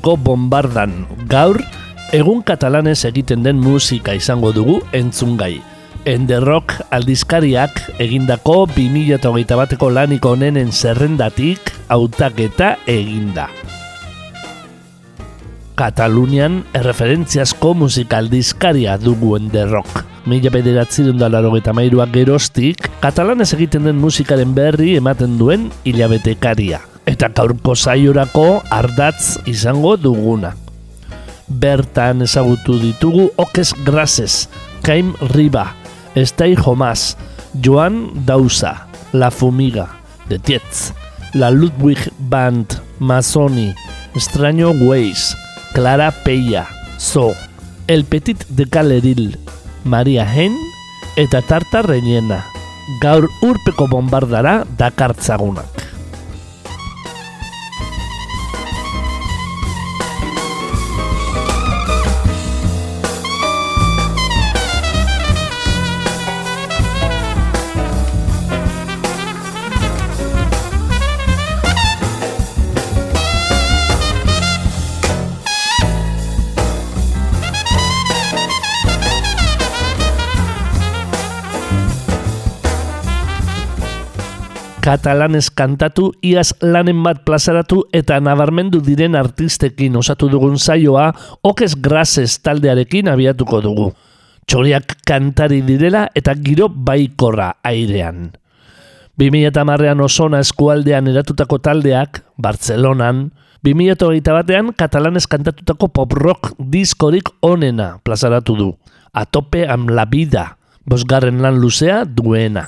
Urpeko bombardan gaur egun katalanez egiten den musika izango dugu entzungai. Enderrock aldizkariak egindako 2008 bateko laniko onenen zerrendatik hautaketa eginda. Katalunian erreferentziazko musika aldizkaria dugu Enderrock. Mila bederatzi dundalaro eta mairuak gerostik, katalanez egiten den musikaren berri ematen duen hilabetekaria eta gaurko saiorako ardatz izango duguna. Bertan ezagutu ditugu Okes Grases, Kaim Riba, Estai Jomas, Joan Dausa, La Fumiga, The Tietz, La Ludwig Band, Masoni, Extraño Ways, Clara Peia, So, El Petit de Galeril, Maria Hen, eta Tarta Reñena. Gaur urpeko bombardara dakartzagunak. Katalanez kantatu, iaz lanen bat plazaratu eta nabarmendu diren artistekin osatu dugun saioa, okez grases taldearekin abiatuko dugu. Txoriak kantari direla eta giro baikorra airean. 2008an osona eskualdean eratutako taldeak, Bartzelonan, 2008 batean katalanez kantatutako pop rock diskorik onena plazaratu du. Atope am la vida, bosgarren lan luzea duena.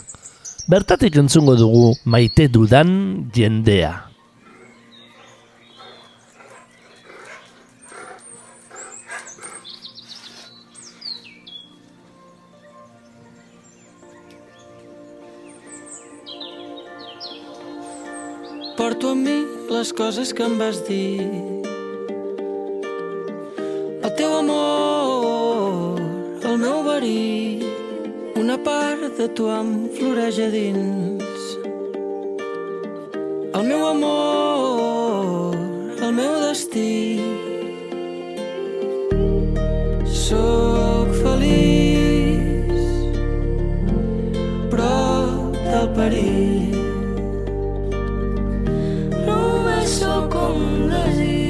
Bertatik entzungo dugu maite dudan jendea. Porto amb mi les coses que em vas dir. El teu amor, el meu verí, una part de tu em floreix a dins. El meu amor, el meu destí. Soc feliç, prop del perill. Només sóc un desig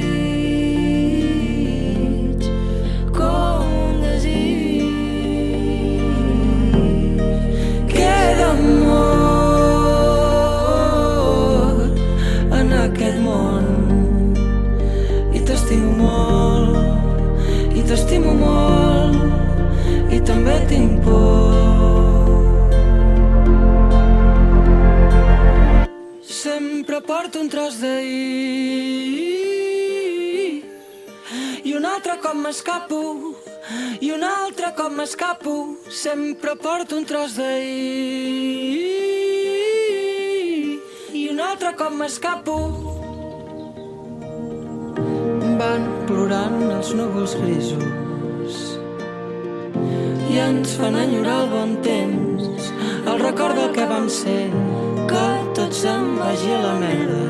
m'escapo van plorant els núvols grisos i ens fan enyorar el bon temps. El record del que vam ser que tot se'n vagi a la merda.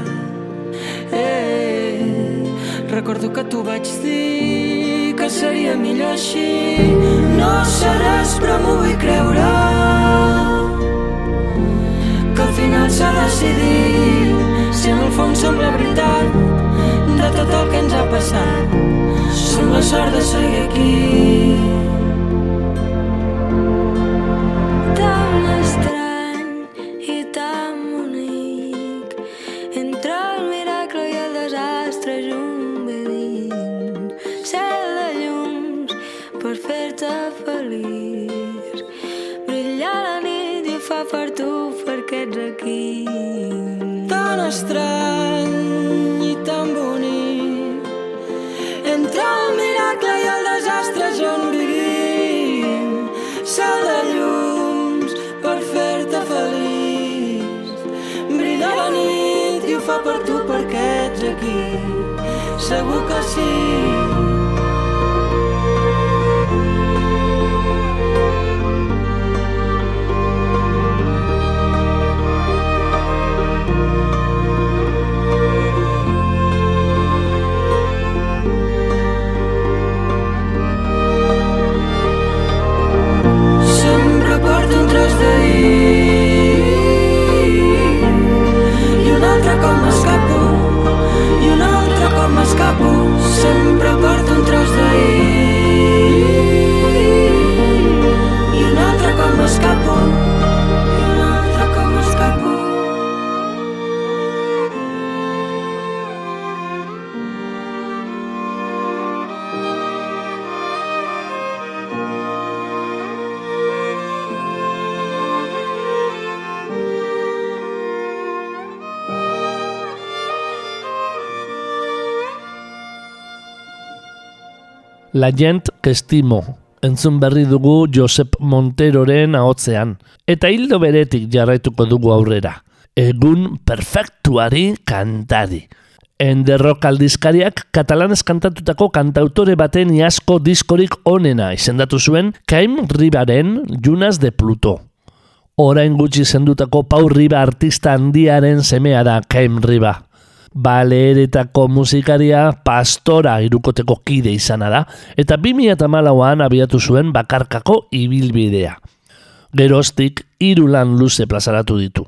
Eh, recordo que tu vaig dir que seria millor així. No seràs però m'ho vull creure final s'ha decidit si en el fons sembla veritat de tot el que ens ha passat. Som la sort de seguir aquí. Segur que sí. La gent que estimo. Entzun berri dugu Josep Monteroren ahotzean. Eta hildo beretik jarraituko dugu aurrera. Egun perfektuari kantari. Enderrok aldizkariak katalanez kantatutako kantautore baten iasko diskorik onena izendatu zuen Kaim Ribaren Junas de Pluto. Orain gutxi zendutako Pau Riba artista handiaren semea da Kaim Riba. Baleeretako musikaria pastora irukoteko kide izana da, eta 2008an abiatu zuen bakarkako ibilbidea. Geroztik hiru lan luze plazaratu ditu.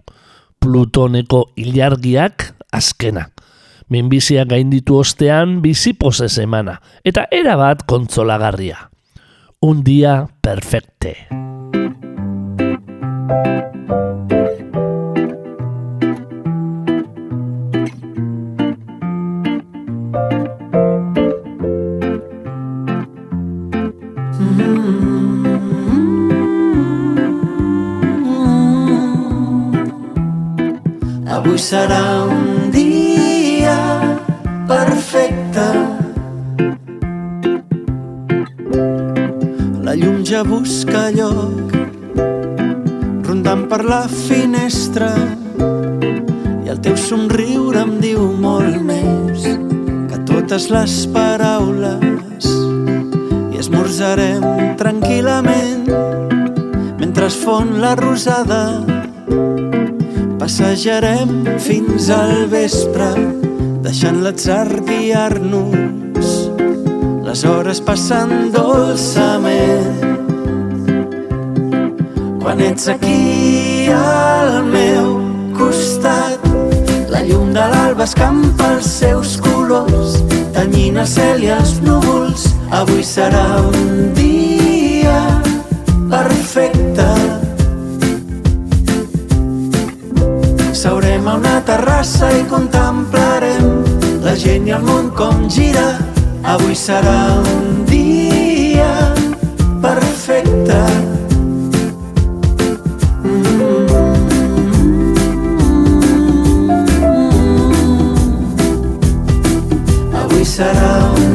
Plutoneko ilargiak azkena. Minbizia gainditu ostean bizipozez emana, eta erabat kontzolagarria. Un dia perfecte. Avui serà un dia perfecte. La llum ja busca lloc, rondant per la finestra, i el teu somriure em diu molt més que totes les paraules. I esmorzarem tranquil·lament mentre es fon la rosada Passejarem fins al vespre, deixant l'atzar guiar-nos, les hores passant dolçament. Quan ets aquí al meu costat, la llum de l'alba escampa els seus colors, tenyint el cel i els núvols. Avui serà un dia perfecte. Una terrassa i contemplarem la gent i el món com gira. Avui serà un dia perfecte. Avui serà un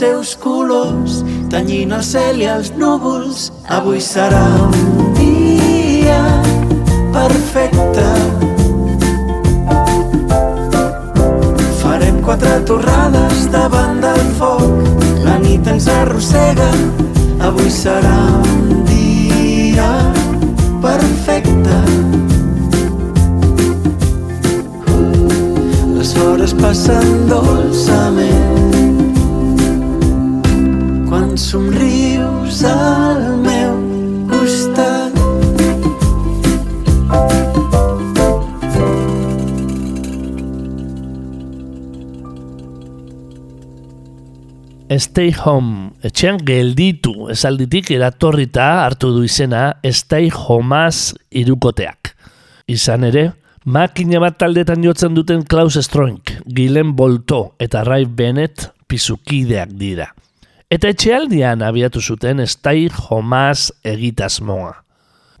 seus colors, tenyint el cel i els núvols. Avui serà un dia perfecte. Farem quatre torrades davant del foc. La nit ens arrossega. Avui serà un dia perfecte. Les hores passen dolçament. Stay Home, etxean gelditu esalditik eratorrita hartu du izena Stay Homeaz irukoteak. Izan ere, Makina bat taldetan jotzen duten Klaus Stroink, Gilen Bolto eta Ray Bennett pizukideak dira. Eta etxealdian abiatu zuten estai jomaz egitasmoa.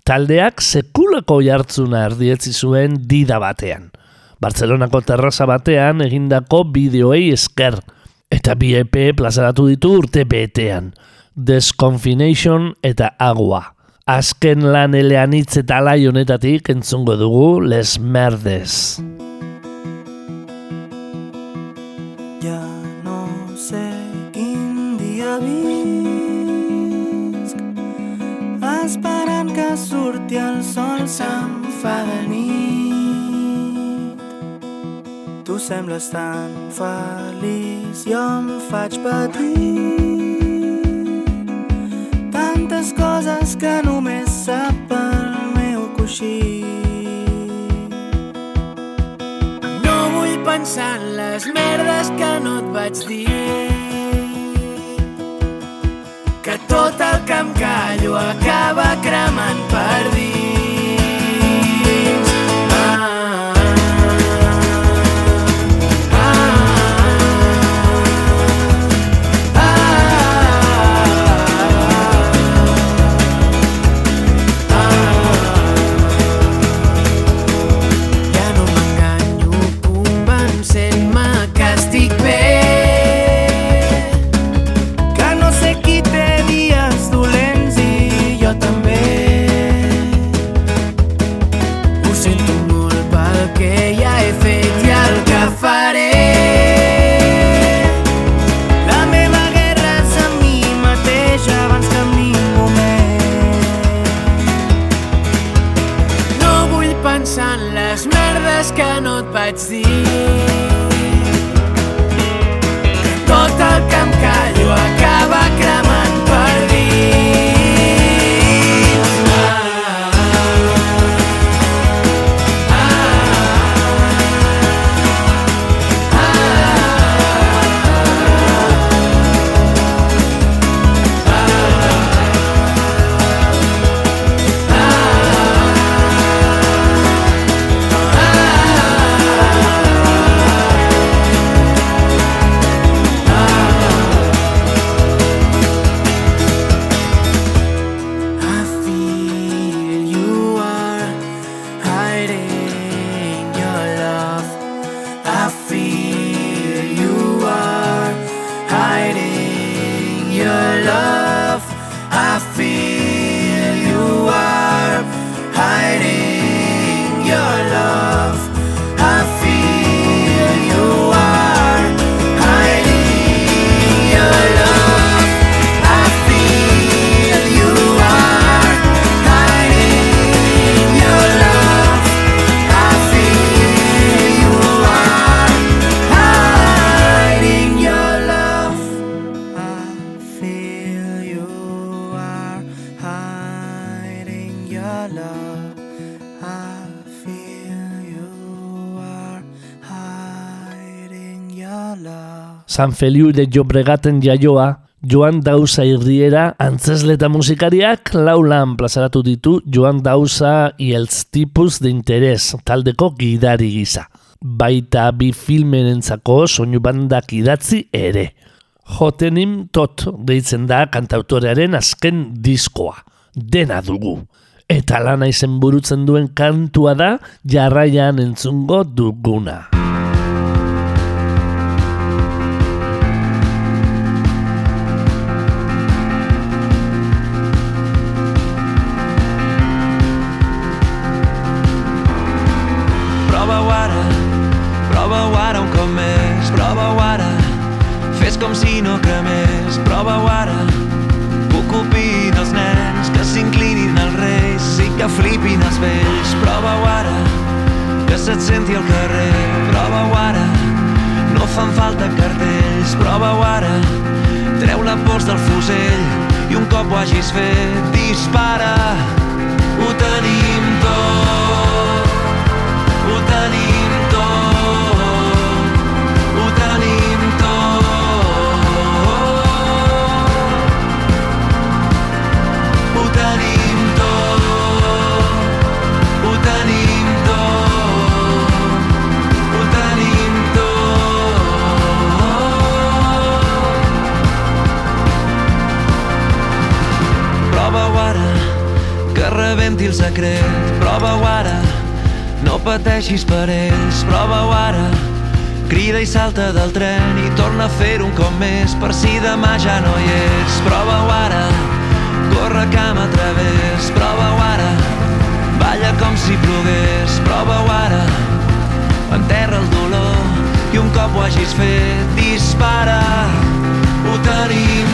Taldeak sekulako jartzuna erdietzi zuen dida batean. Bartzelonako terraza batean egindako bideoei esker. Eta bi EP plazaratu ditu urte betean. Desconfination eta Agua azken lan eleanitz eta lai honetatik entzungo dugu Les Merdes. Ja no sé quin dia visc esperant que surti el sol nit Tu sembles tan feliç, jo em faig petit tantes coses que només sap el meu coixí. No vull pensar en les merdes que no et vaig dir. Que tot el que em callo acaba cremant per dir. San Feliu de Jobregaten jaioa, Joan Dauza irriera antzesleta musikariak laulan plazaratu ditu Joan Dauza y el tipus de interés taldeko gidari gisa. Baita bi filmen entzako soinu bandak idatzi ere. Jotenim tot deitzen da kantautorearen azken diskoa. Dena dugu. Eta lana izen burutzen duen kantua da jarraian entzungo duguna. Del fusell i un cop ho hagis fet, dispara. El secret. Prova-ho ara, no pateixis per ells. Prova-ho ara, crida i salta del tren i torna a fer un cop més per si demà ja no hi ets. Prova-ho ara, corre cama a través. Prova-ho ara, balla com si plogués. Prova-ho ara, enterra el dolor i un cop ho hagis fet, dispara. Ho tenim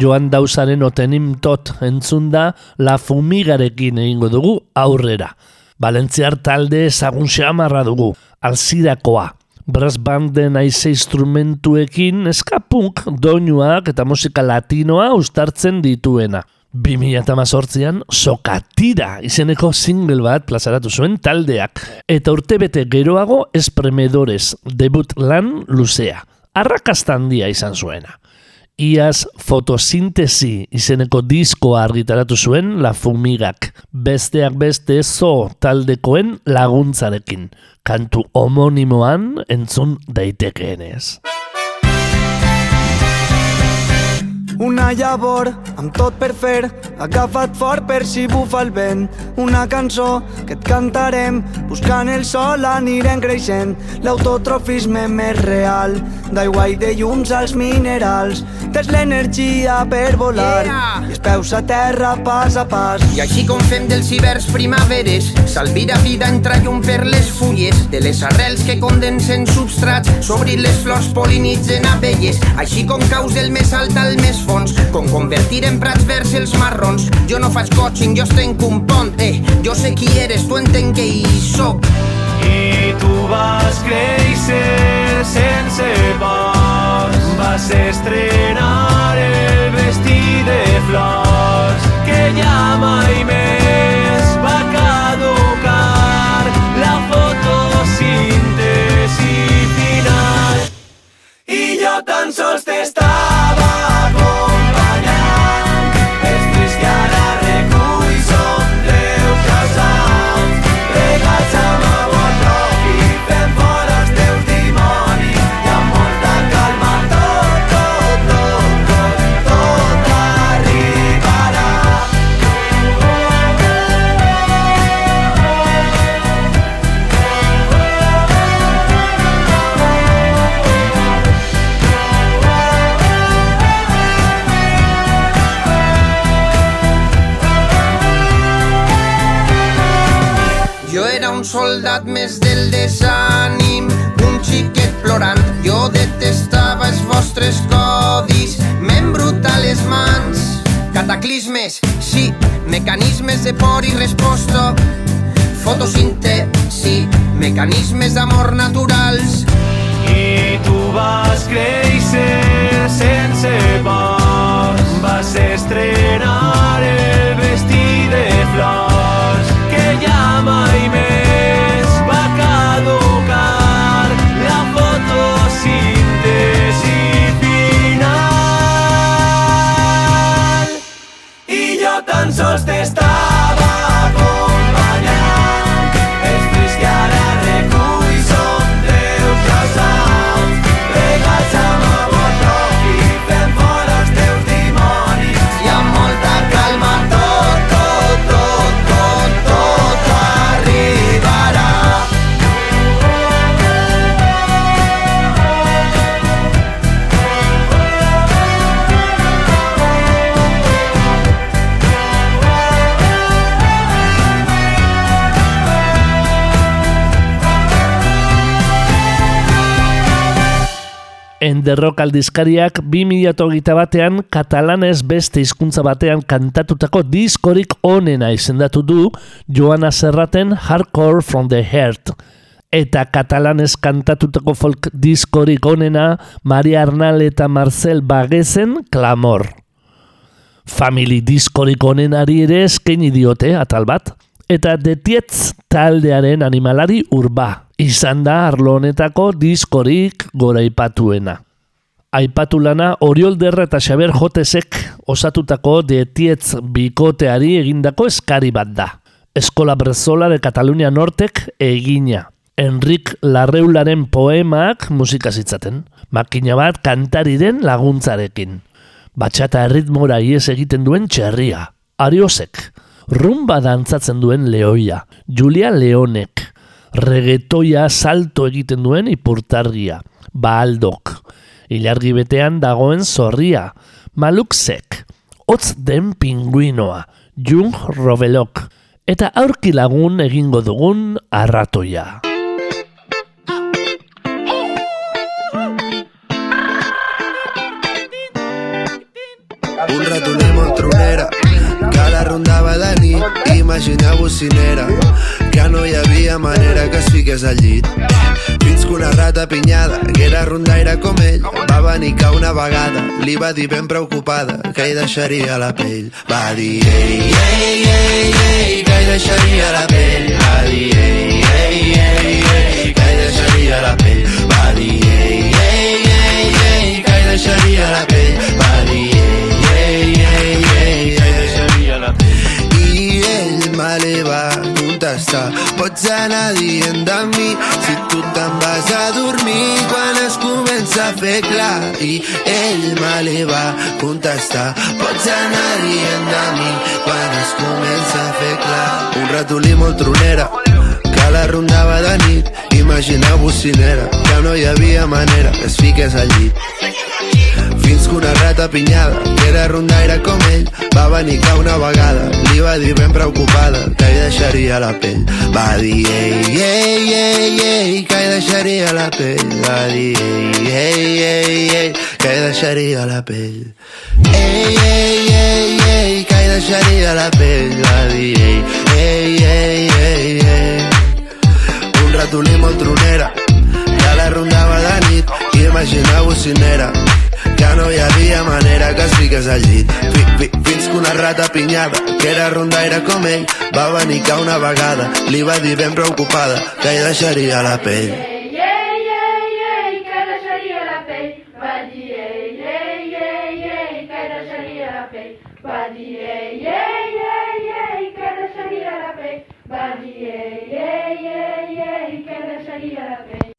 Joan dauzaren otenim tot entzun La Fumigarekin egingo dugu aurrera. Valentziar talde ezagun xamarra dugu, alzirakoa. Brass banden aize instrumentuekin eskapunk doinuak eta musika latinoa ustartzen dituena. 2018an Sokatira izeneko single bat plazaratu zuen taldeak eta urtebete geroago Espremedores debut lan luzea. Arrakasta handia izan zuena. Iaz fotosintesi izeneko diskoa argitaratu zuen La Fumigak, besteak beste zo taldekoen laguntzarekin, kantu homonimoan entzun daitekeenez. Una llavor amb tot per fer, agafat fort per si bufa el vent. Una cançó que et cantarem, buscant el sol anirem creixent. L'autotrofisme més real, d'aigua i de llums als minerals. Tens l'energia per volar Yeah! i els peus a terra pas a pas. I així com fem dels hiverns primaveres, s'alvira vida entra llum per les fulles, de les arrels que condensen substrats, s'obrin les flors polinitzen abelles, així com caus del més alt al més fons, com convertir en prats verds els marrons. Jo no faig coaching, jo estenc un pont, eh, jo sé qui eres, tu entenc que hi soc. I tu vas créixer sense pors. Vas estrenar el vestit de flors Que ja mai més va caducar. La fotosíntesi final. I jo tan sols t'estava un soldat més del desànim, un xiquet plorant. Jo detestava els vostres codis, m'embruta les mans. Cataclismes, sí, mecanismes de por i resposta. Fotosíntesi, mecanismes d'amor naturals. i tu vas créixer lejos de. Enderrok aldizkariak 2008 batean katalanez beste hizkuntza batean kantatutako diskorik onena izendatu du Joana Serraten Hardcore from the Heart. Eta katalanez kantatutako folk diskorik onena Maria Arnal eta Marcel Bagezen Clamor. Family diskorik onenari ere eskaini diote atal bat. Eta detietz taldearen animalari urba. Izan da arlo honetako diskorik goraipatuena. Aipatu lana Oriol Derra eta Xaber Jotesek osatutako detietz bikoteari egindako eskari bat da. Eskola Brezola de Catalunya Nortek egina. Enrik Larreularen poemak musika zitzaten. Makina bat kantariren laguntzarekin. Batxata erritmora ies egiten duen txerria. Ariosek. Rumba dantzatzen duen leoia. Julia Leonek. Regetoia salto egiten duen ipurtargia. Baaldok. Ilargi betean dagoen zorria. Maluksek. Otz den pinguinoa. Jung Robelok. Eta aurki lagun egingo dugun arratoia. Un ratoner molt tronera que la rondava de nit imagina bocinera que no hi havia manera que es fiqués al llit fins que una rata pinyada que era rondaire com ell va venicar una vegada li va dir ben preocupada que hi deixaria la pell. Va dir ei, ei, ei, ei que hi deixaria la pell. Va dir ei, ei, ei, ei que hi deixaria la pell. Va dir ei, ei, ei, ei que hi deixaria la pell contestar pots anar dient de mi si tu te'n vas a dormir. Quan es comença a fer clar i ell me li va contestar pots anar dient de mi quan es comença a fer clar. Un ratolí molt tronera que la rondava de nit. Imagina bocinera que no hi havia manera. Que es fiqués al llit fins que una rata pinyada, que era rondaire com ell, va venicar una vegada. Li va dir ben preocupada que hi deixaria la pell. Va dir, ei, ei, ei, ei, que hi deixaria la pell. Va dir, ei, ei, ei, que hi deixaria la pell. Ei, ei, ei, ei, que hi deixaria la pell. Va dir, ei, ei, ei, ei, ei. Un ratolí molt tronera, que la rondava de nit, i imagina bocinera, que no hi havia manera que es fiqués al llit fi, fi, fins que una rata pinyada que era rondaire com ell va venicar una vegada li va dir ben preocupada que hi deixaria la pell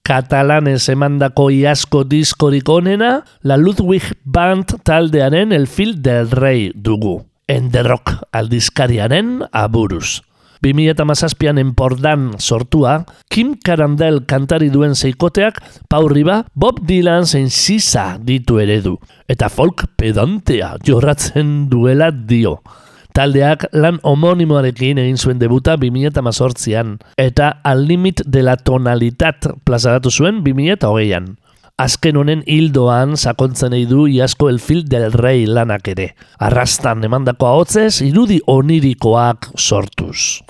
Katalanez emandako iazko diskorik onena, la Ludwig Band taldearen El Fil del Rey dugu. Enderrok aldizkariaren aburuz. 2008an enpordan sortua, Kim Carandel kantari duen zeikoteak, Pau Riba, Bob Dylan zein Sisa ditu eredu. Eta folk pedantea jorratzen duela dio. Taldeak lan homonimoarekin egin zuen debuta 2018an eta Al Limit de la Tonalitat plazaratu zuen 2008an. Azken honen hildoan sakontzen du iasko el del rei lanak ere. Arrastan emandako ahotzez irudi onirikoak sortuz.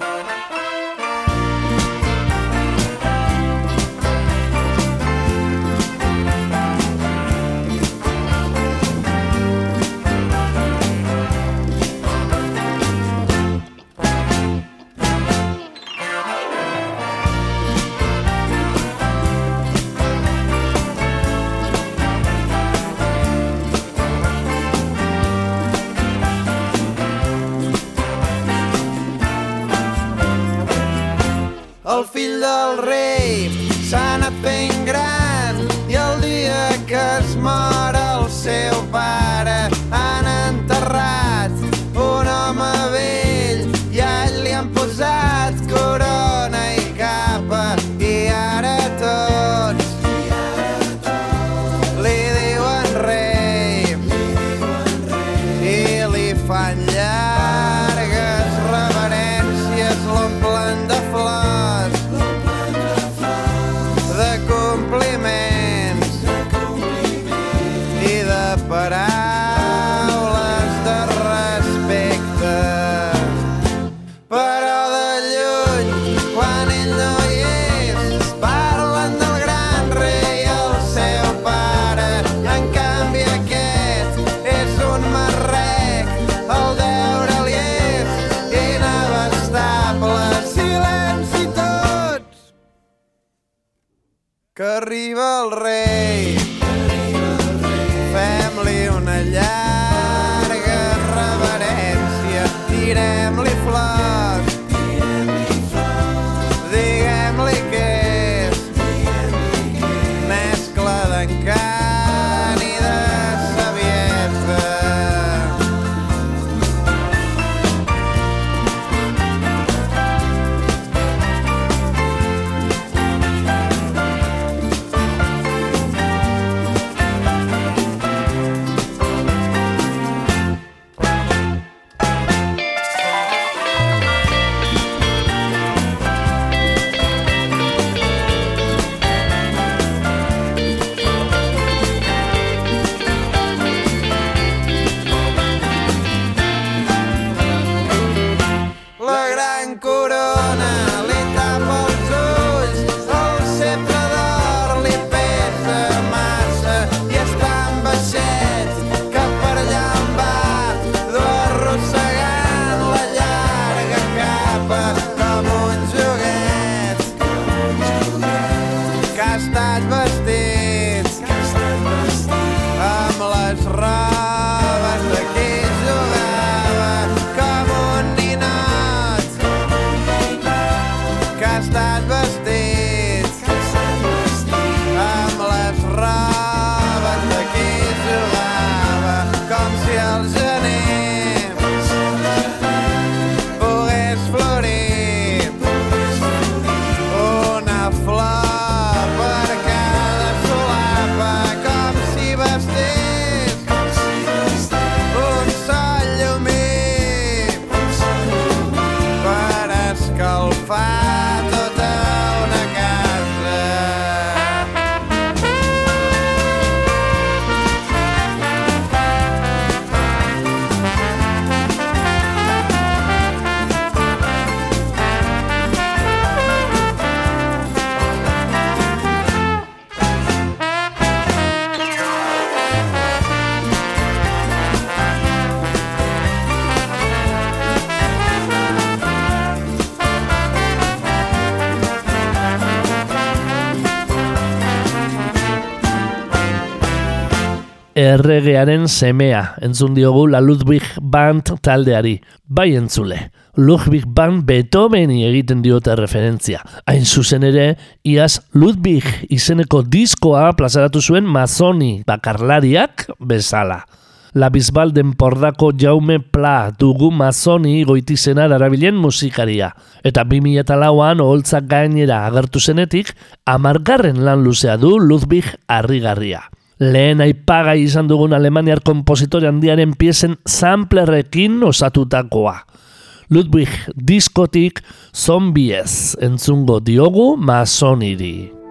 Del rei. S'ha anat fent gran i el dia que es mor el seu pare que arriba el rei erregearen semea, entzun diogu la Ludwig Band taldeari. Bai entzule, Ludwig Band Beethoveni egiten diote referentzia. Hain zuzen ere, iaz Ludwig izeneko diskoa plazaratu zuen Mazoni bakarlariak bezala. La Bisbalden pordako Jaume Pla dugu Mazoni goitizena darabilen musikaria. Eta 2008an oholtzak gainera agertu zenetik, amargarren lan luzea du Ludwig Arrigarria. Lehen aipagai izan dugun Alemaniar kompositore handiaren piezen samplerrekin osatutakoa. Ludwig diskotik zombiez entzungo diogu masoniri.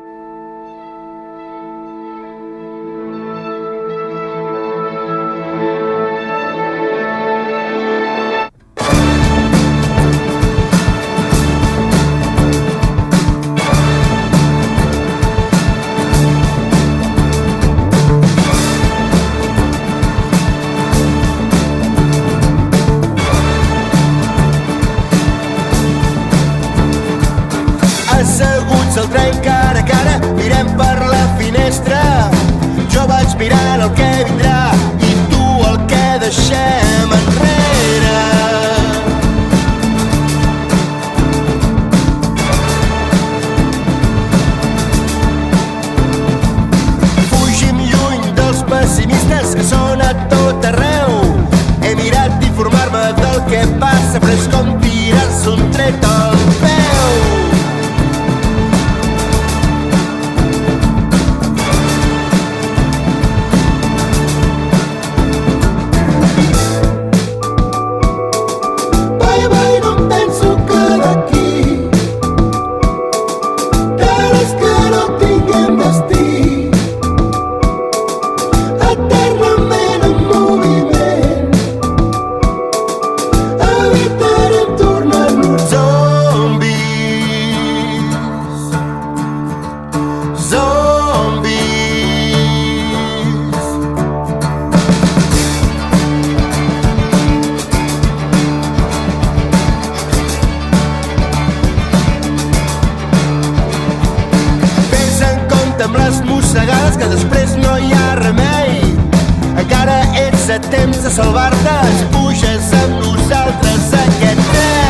Temps salvar-te, puges amb nosaltres aquest tren.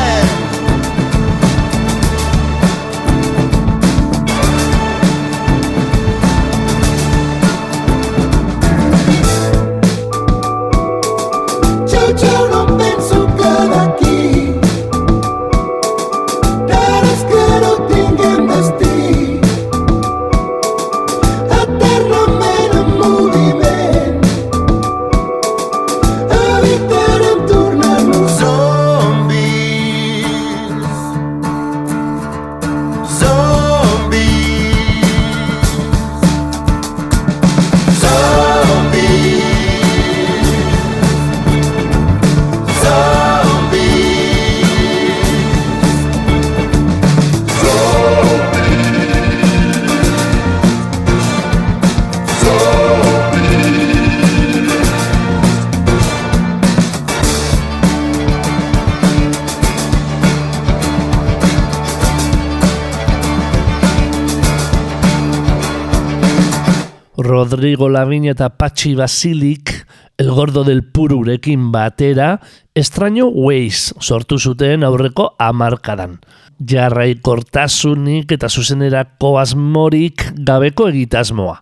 Rodrigo Lavín eta Patxi Basilik El Gordo del Pururekin batera Extraño Ways sortu zuten aurreko amarkadan. Jarrai kortasunik eta zuzenerako asmorik gabeko egitasmoa.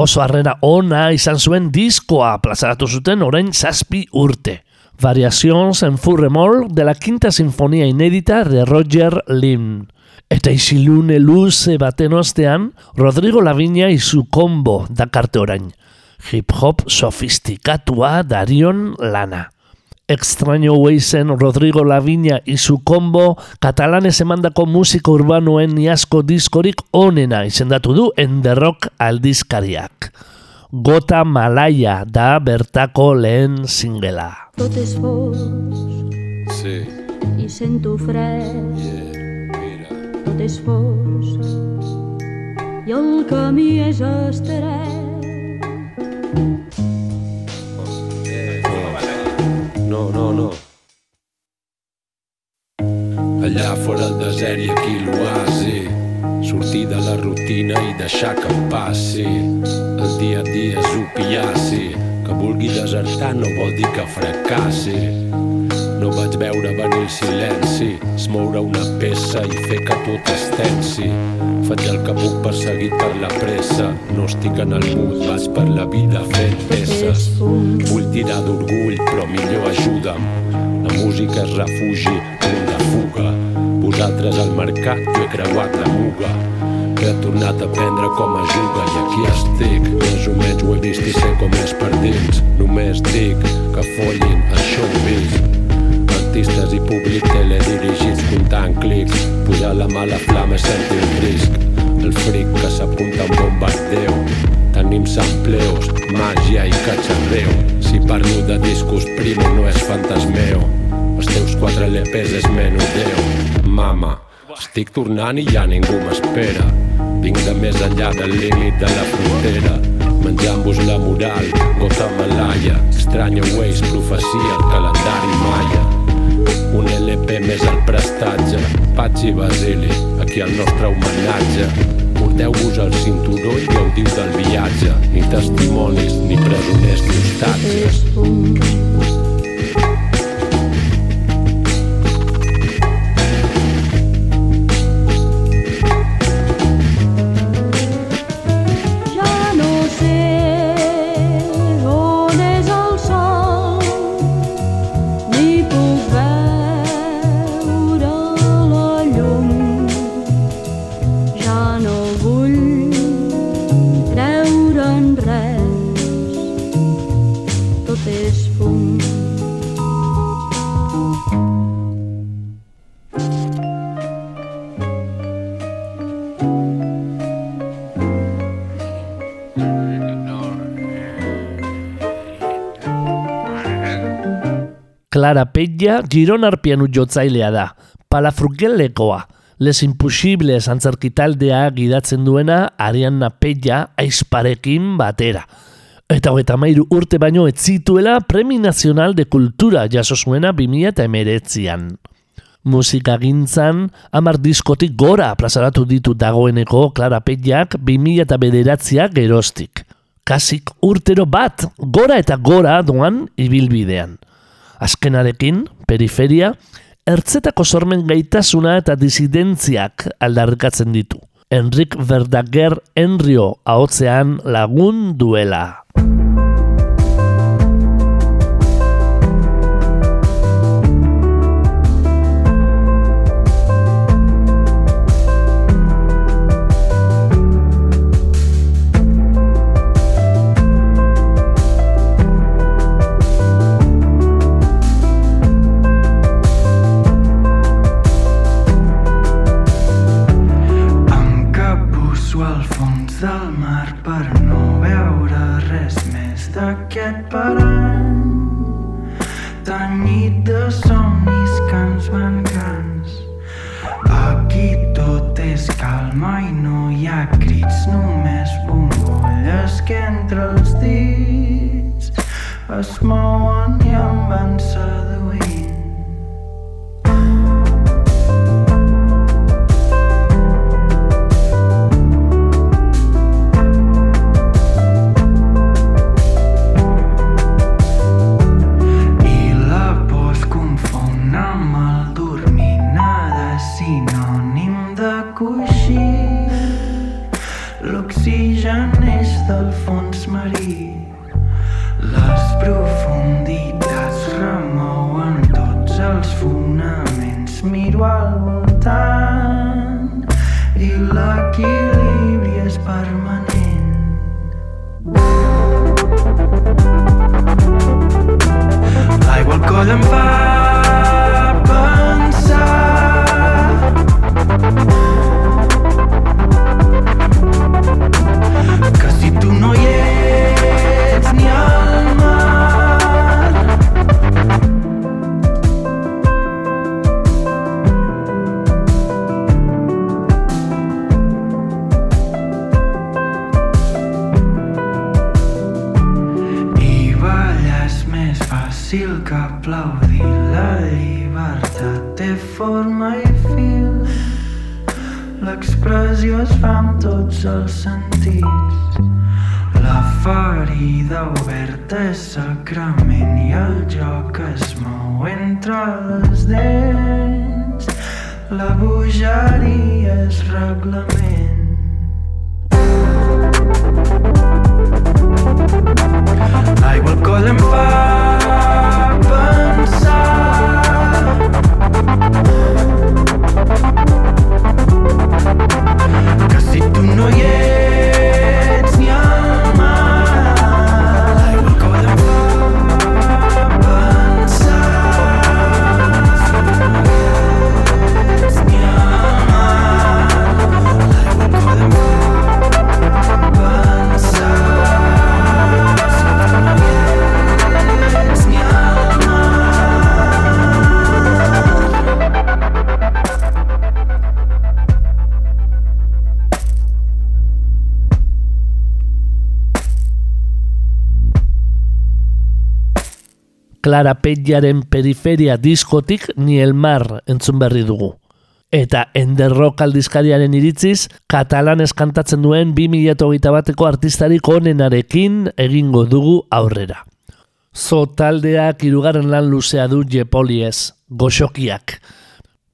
Oso harrera ona izan zuen diskoa plazaratu zuten orain zazpi urte. Variations en Furremol de la quinta sinfonía inédita de Roger Lynn. Eta isilune luze baten ostean, Rodrigo Laviña izu kombo dakarte orain. Hip-hop sofistikatua darion lana. Extraño Waysen Rodrigo Laviña izu kombo katalanez emandako musiko urbanoen iazko diskorik onena izendatu du enderrok aldizkariak. Gota Malaya da bertako lehen singela. Tot és fosc Sí, i sento fred. yeah. Tot és fosc i el camí és estret. No, no, no. Allà fora el desert i aquí l'oasi. Sortir de la rutina i deixar que em passi. El dia a dia és opiaci. Que vulgui desertar no vol dir que fracassi. No vaig veure venir el silenci, es moure una peça i fer que tot es tensi. Faig el que puc perseguit per la pressa, no estic en el mood, vaig per la vida fent peces. Vull tirar d'orgull, però millor ajuda'm. La música és refugi, punt de fuga. Vosaltres al mercat, jo he creuat la muga. He tornat a aprendre com es juga i aquí estic. Més o menys ho he vist i sé com és per dins. Només dic que follin el showbiz. Artistes i públic teledirigits comptant clics. Pujar la mala flama és sentir el risc. El fric que s'apunta a un bombardeu. Tenim sampleos, màgia i cacharreo. Si parlo de discos primo no és fantasmeo. Els teus quatre LPs és menudeo. Mama, estic tornant i ja ningú m'espera. Vinc de més enllà del límit de la frontera. Menjant-vos la moral, gota malaya. Extraño Ways, profecia, el calendari maia. Un LP més al prestatge. Patxi Basili, aquí el nostre homenatge. Porteu-vos el cinturó i gaudiu del viatge. Ni testimonis, ni presoners, ni hostatges. Ja Clara Pella Giron arpianu jotzailea da, palafrugelekoa. Les Impossibles antzerkitaldea gidatzen duena Arianna Pella aizparekin batera. Eta hogeita mairu urte baino ez zituela Premi Nazional de Kultura jaso zuena 2000 eta emeretzian. Musika gintzan, amar diskotik gora plazaratu ditu dagoeneko Clara Pellak 2000 eta bederatziak gerostik. Kasik urtero bat, gora eta gora doan ibilbidean. Azkenarekin, periferia, ertzetako sormen gaitasuna eta disidentziak aldarrikatzen ditu. Enrik Verdager Enrio ahotzean lagun duela. Fàcil que aplaudir la llibertat. Té forma i fil. L'expressió es fa amb tots els sentits. La ferida oberta és sacrament i el joc es mou entre les dents. La bogeria és reglament L'aigua al coll em fa pensar que si tu no hi ets ni al Clara Pellaren periferia diskotik ni el mar entzun berri dugu. Eta enderrok aldizkariaren iritziz, katalan eskantatzen duen 2008 bateko artistarik onenarekin egingo dugu aurrera. Zo taldeak irugarren lan luzea du Jepoliez, goxokiak.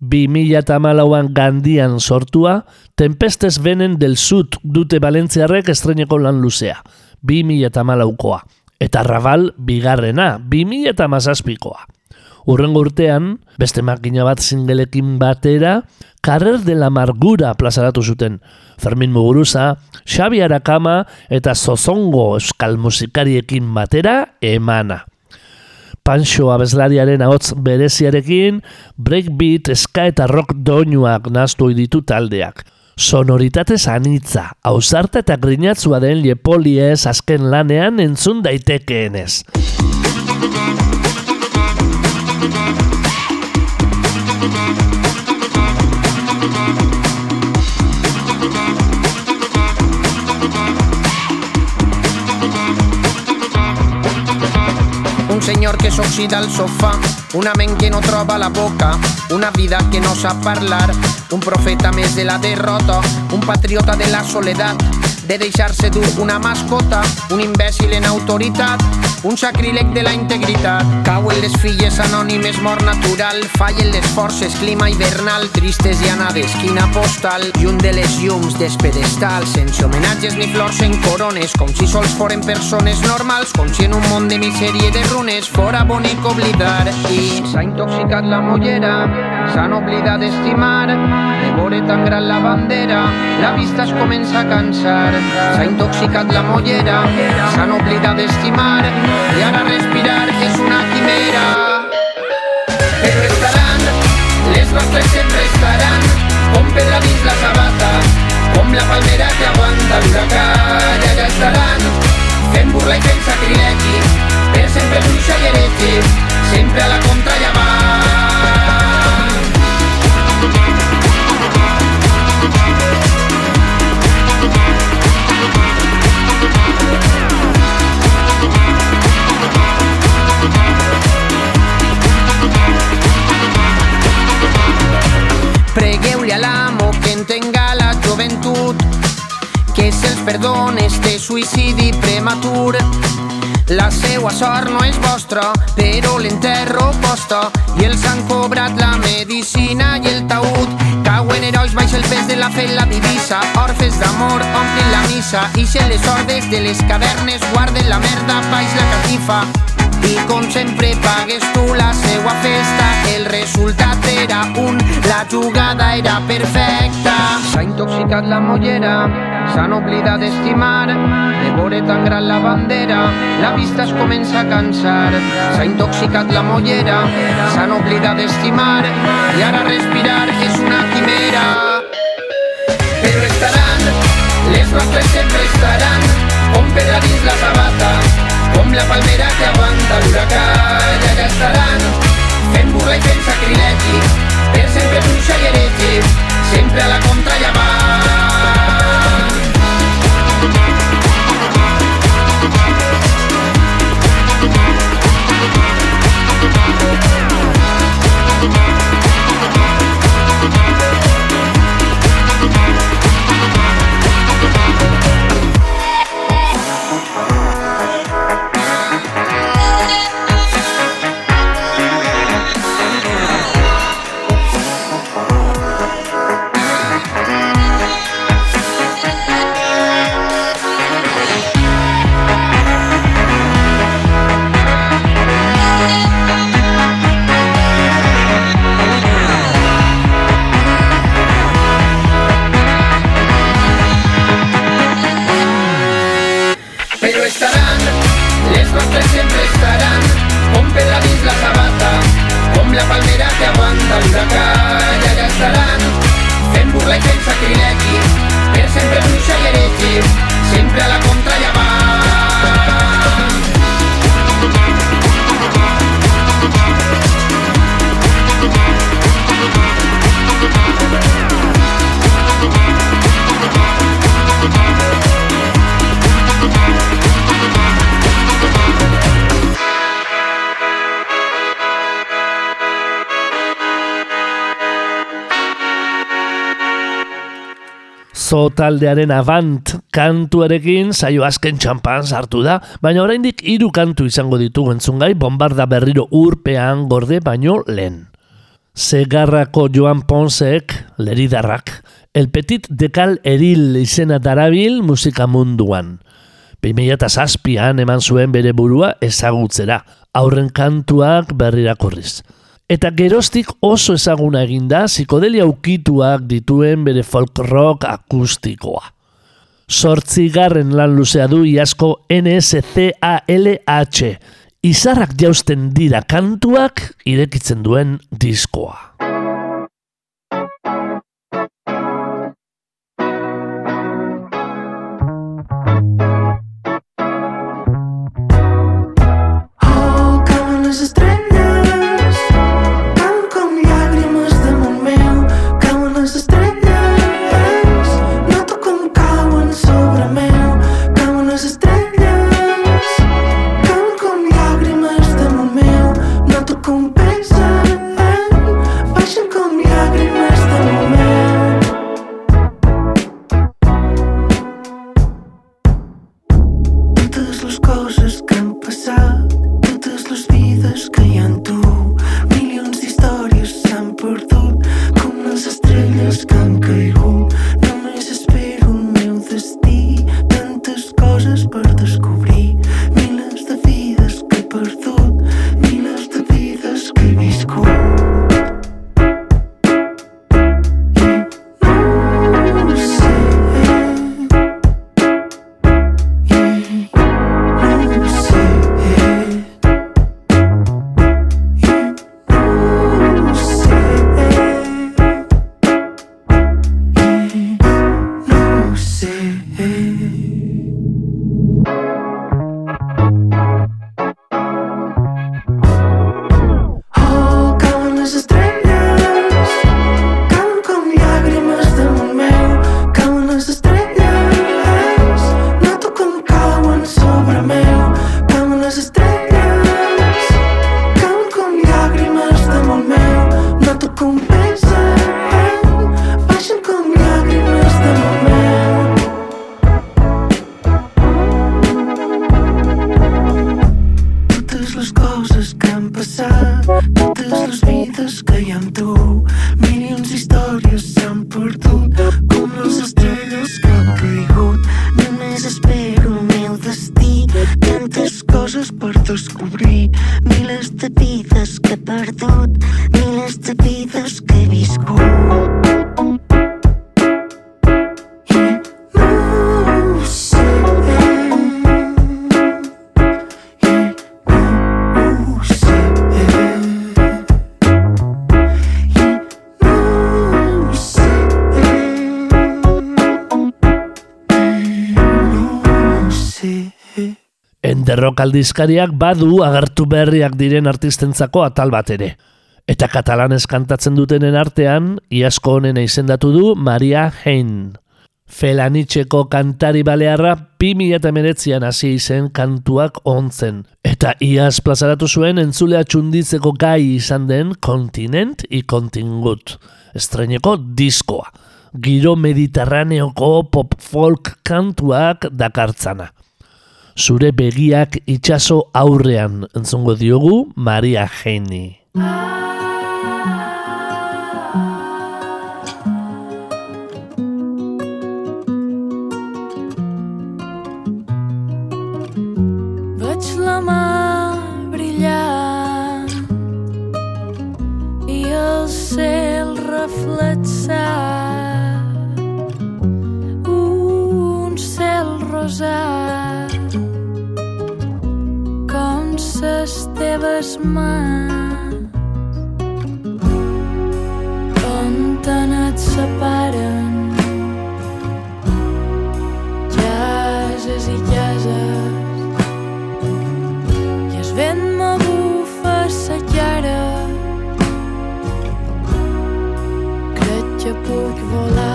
2008an gandian sortua, Tempestes Benen del Sud dute Valentziarrek estreneko lan luzea, 2008koa. Eta Raval bigarrena, 2008koa. Urrengo urtean, beste makina bat singelekin batera, Carrer de la Amargura plazaratu zuten. Fermin Muguruza, Xabi Arakama eta Zozongo euskal musikariekin batera emana. Panxo abeslariaren ahots bereziarekin, breakbeat, ska eta rock doinuak naztu ditu taldeak. Sonoritatez anitza, ausarta eta grinatzua den Lepoliez azken lanean entzun daitekeenez. Que que s'oxida al sofà, una ment que no troba la boca, una vida que no sap parlar, un profeta més de la derrota, un patriota de la soledat, de deixar-se dur una mascota, un imbècil en autoritat, un sacríleg de la integritat. Cauen les filles anònimes, mort natural, fallen les forces, clima hivernal, tristes i anades, quina postal, i un de les llums despedestal, sense homenatges ni flors en corones, com si sols foren persones normals, com si en un món de misèria i de runes fora bonic oblidar. I s'ha intoxicat la mollera, s'han oblidat d'estimar, de veure tan gran la bandera, la vista es comença a cansar. S'ha intoxicat la mollera, s'han oblidat d'estimar i ara respirar és una quimera. Però estaran, les nostres sempre estaran, com pedra dins la sabata, com la palmera que aguanta l'huracà, i allà estaran, fent burla i fent sacrilegi, per sempre bruixa i heretge, sort no és vostra, però l'enterro posta i els han cobrat la medicina i el taüt. Cauen herois baix el pes de la fe la divisa, orfes d'amor omplin la missa i se les ordes de les cavernes guarden la merda baix la catifa. I com sempre pagues tu la seua festa. El resultat era un, la jugada era perfecta. S'ha intoxicat la mollera, s'han oblidat d'estimar De veure tan gran la bandera, la vista es comença a cansar. S'ha intoxicat la mollera, s'han oblidat d'estimar I ara respirar és una quimera. Però estaran, les nostres sempre estaran Com pedra dins la sabata com la palmera que aguanta l'huracà i allà estaran. Fent burla i fent sacrilegi per sempre bruixa i heretge sempre a la contra i avant Taldearen avant kantuarekin saio azken txampan sartu da, baina oraindik hiru kantu izango ditugu entzungai bombarda berriro urpean gorde baino lehen. Segarrako Joan Ponsek, leridarrak, El Petit Dekal Eril izena darabil musika munduan. 2007an eman zuen bere burua ezagutzera, aurren kantuak berrirakurriz. Eta geroztik oso ezaguna eginda psikodelia ukituak dituen bere folk rock akustikoa. Sortzigarren lan luzea du iasko NSCALH. Izarrak jausten dira kantuak irekitzen duen diskoa. Enderrok aldizkariak badu agertu berriak diren artistentzako atal bat ere. Eta katalanez kantatzen dutenen artean, iasko honena izendatu du Maria Hein. Felanitxeko kantari balearra 2008an hasi izen kantuak ontzen. Eta iaz plazaratu zuen entzulea txunditzeko gai izan den kontinent i kontingut. Estreineko diskoa. Giro mediterraneoko pop folk kantuak dakartzana. Zure begiak itxaso aurrean entzongo diogu Maria Jeni. reflexar un cel rosat teves mans on tant et separen cases i cases i el vent m'abufa sa cara crec que puc volar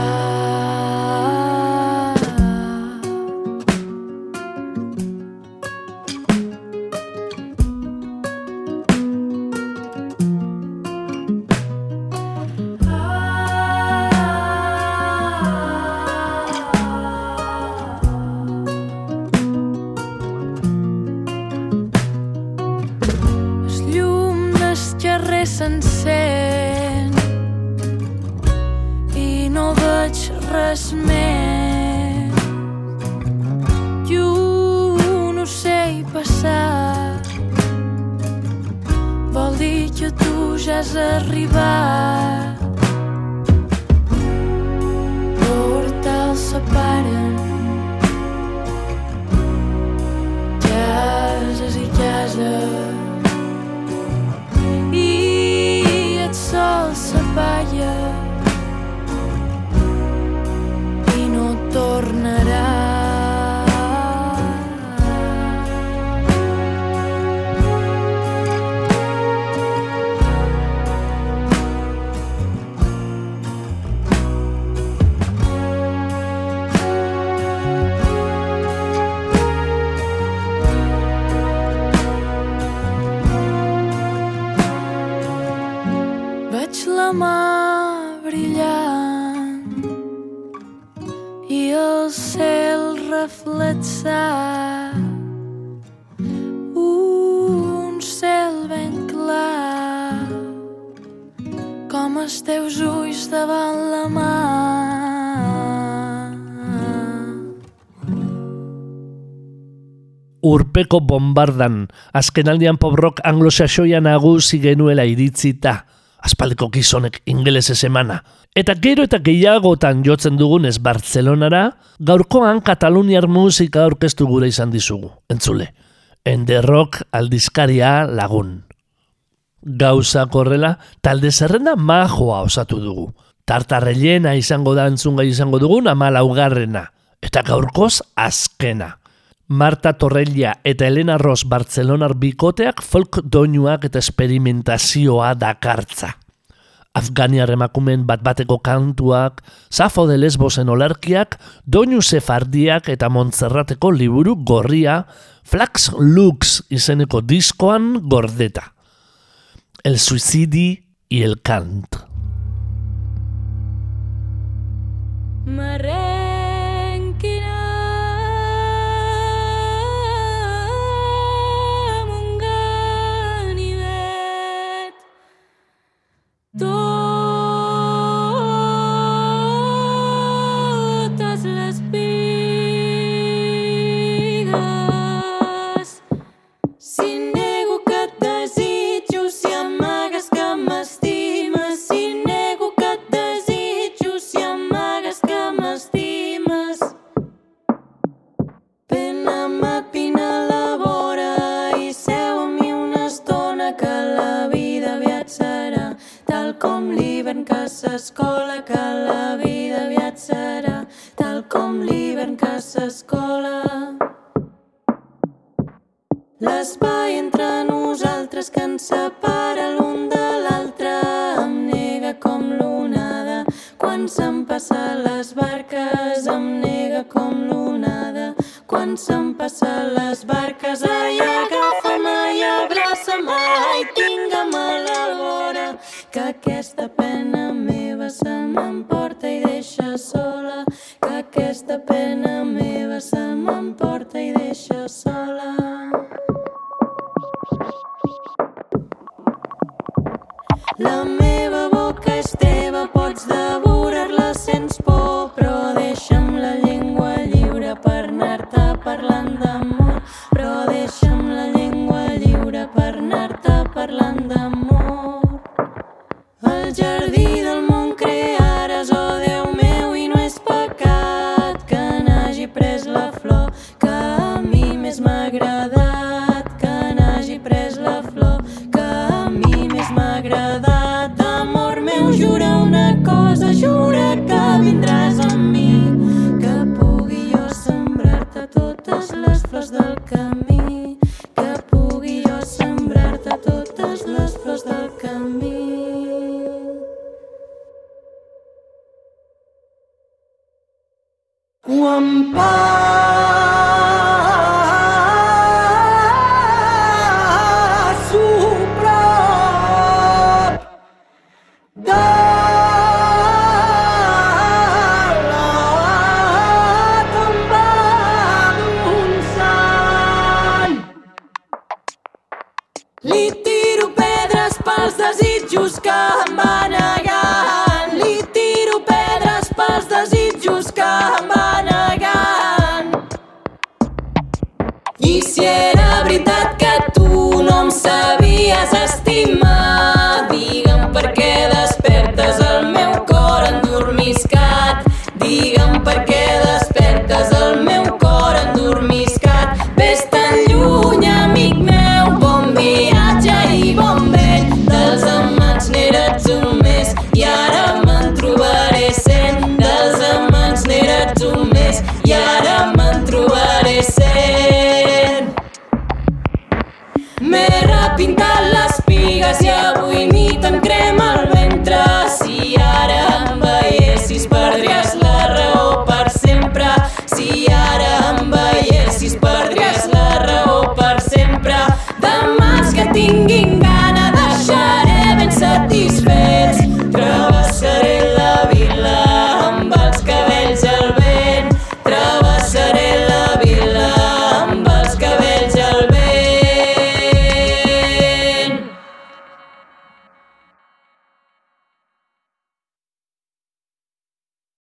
Mà brillant i el cel reflexat. Un cel ben clar com els teus ulls davant la mà. Urpeko bombardan, azkenaldian pop rock anglosaxoia nagusi genuela iritzita, aspaldiko gizonek ingelesez emana. Eta gero eta gehiagotan jotzen dugunez Bartzelonara, gaurkoan Kataluniar musika aurkeztu gure izan dizugu. Entzule, enderrok aldizkaria lagun. Gauza korrela, talde zerrenda majoa osatu dugu. Tartarrellena izango da entzungai izango dugun ama laugarrena. Eta gaurkoz azkena. Marta Torrella eta Elena Ross Bartzelonar bikoteak folk doinuak eta esperimentazioa dakartza. Afganiar emakumen bat bateko kantuak, Safo de Lesbosen olerkiak, doinu sefardiak eta Montserrateko liburu gorria, Flax Lux izeneko diskoan gordeta. El suicidi y el cant. M'arrenquina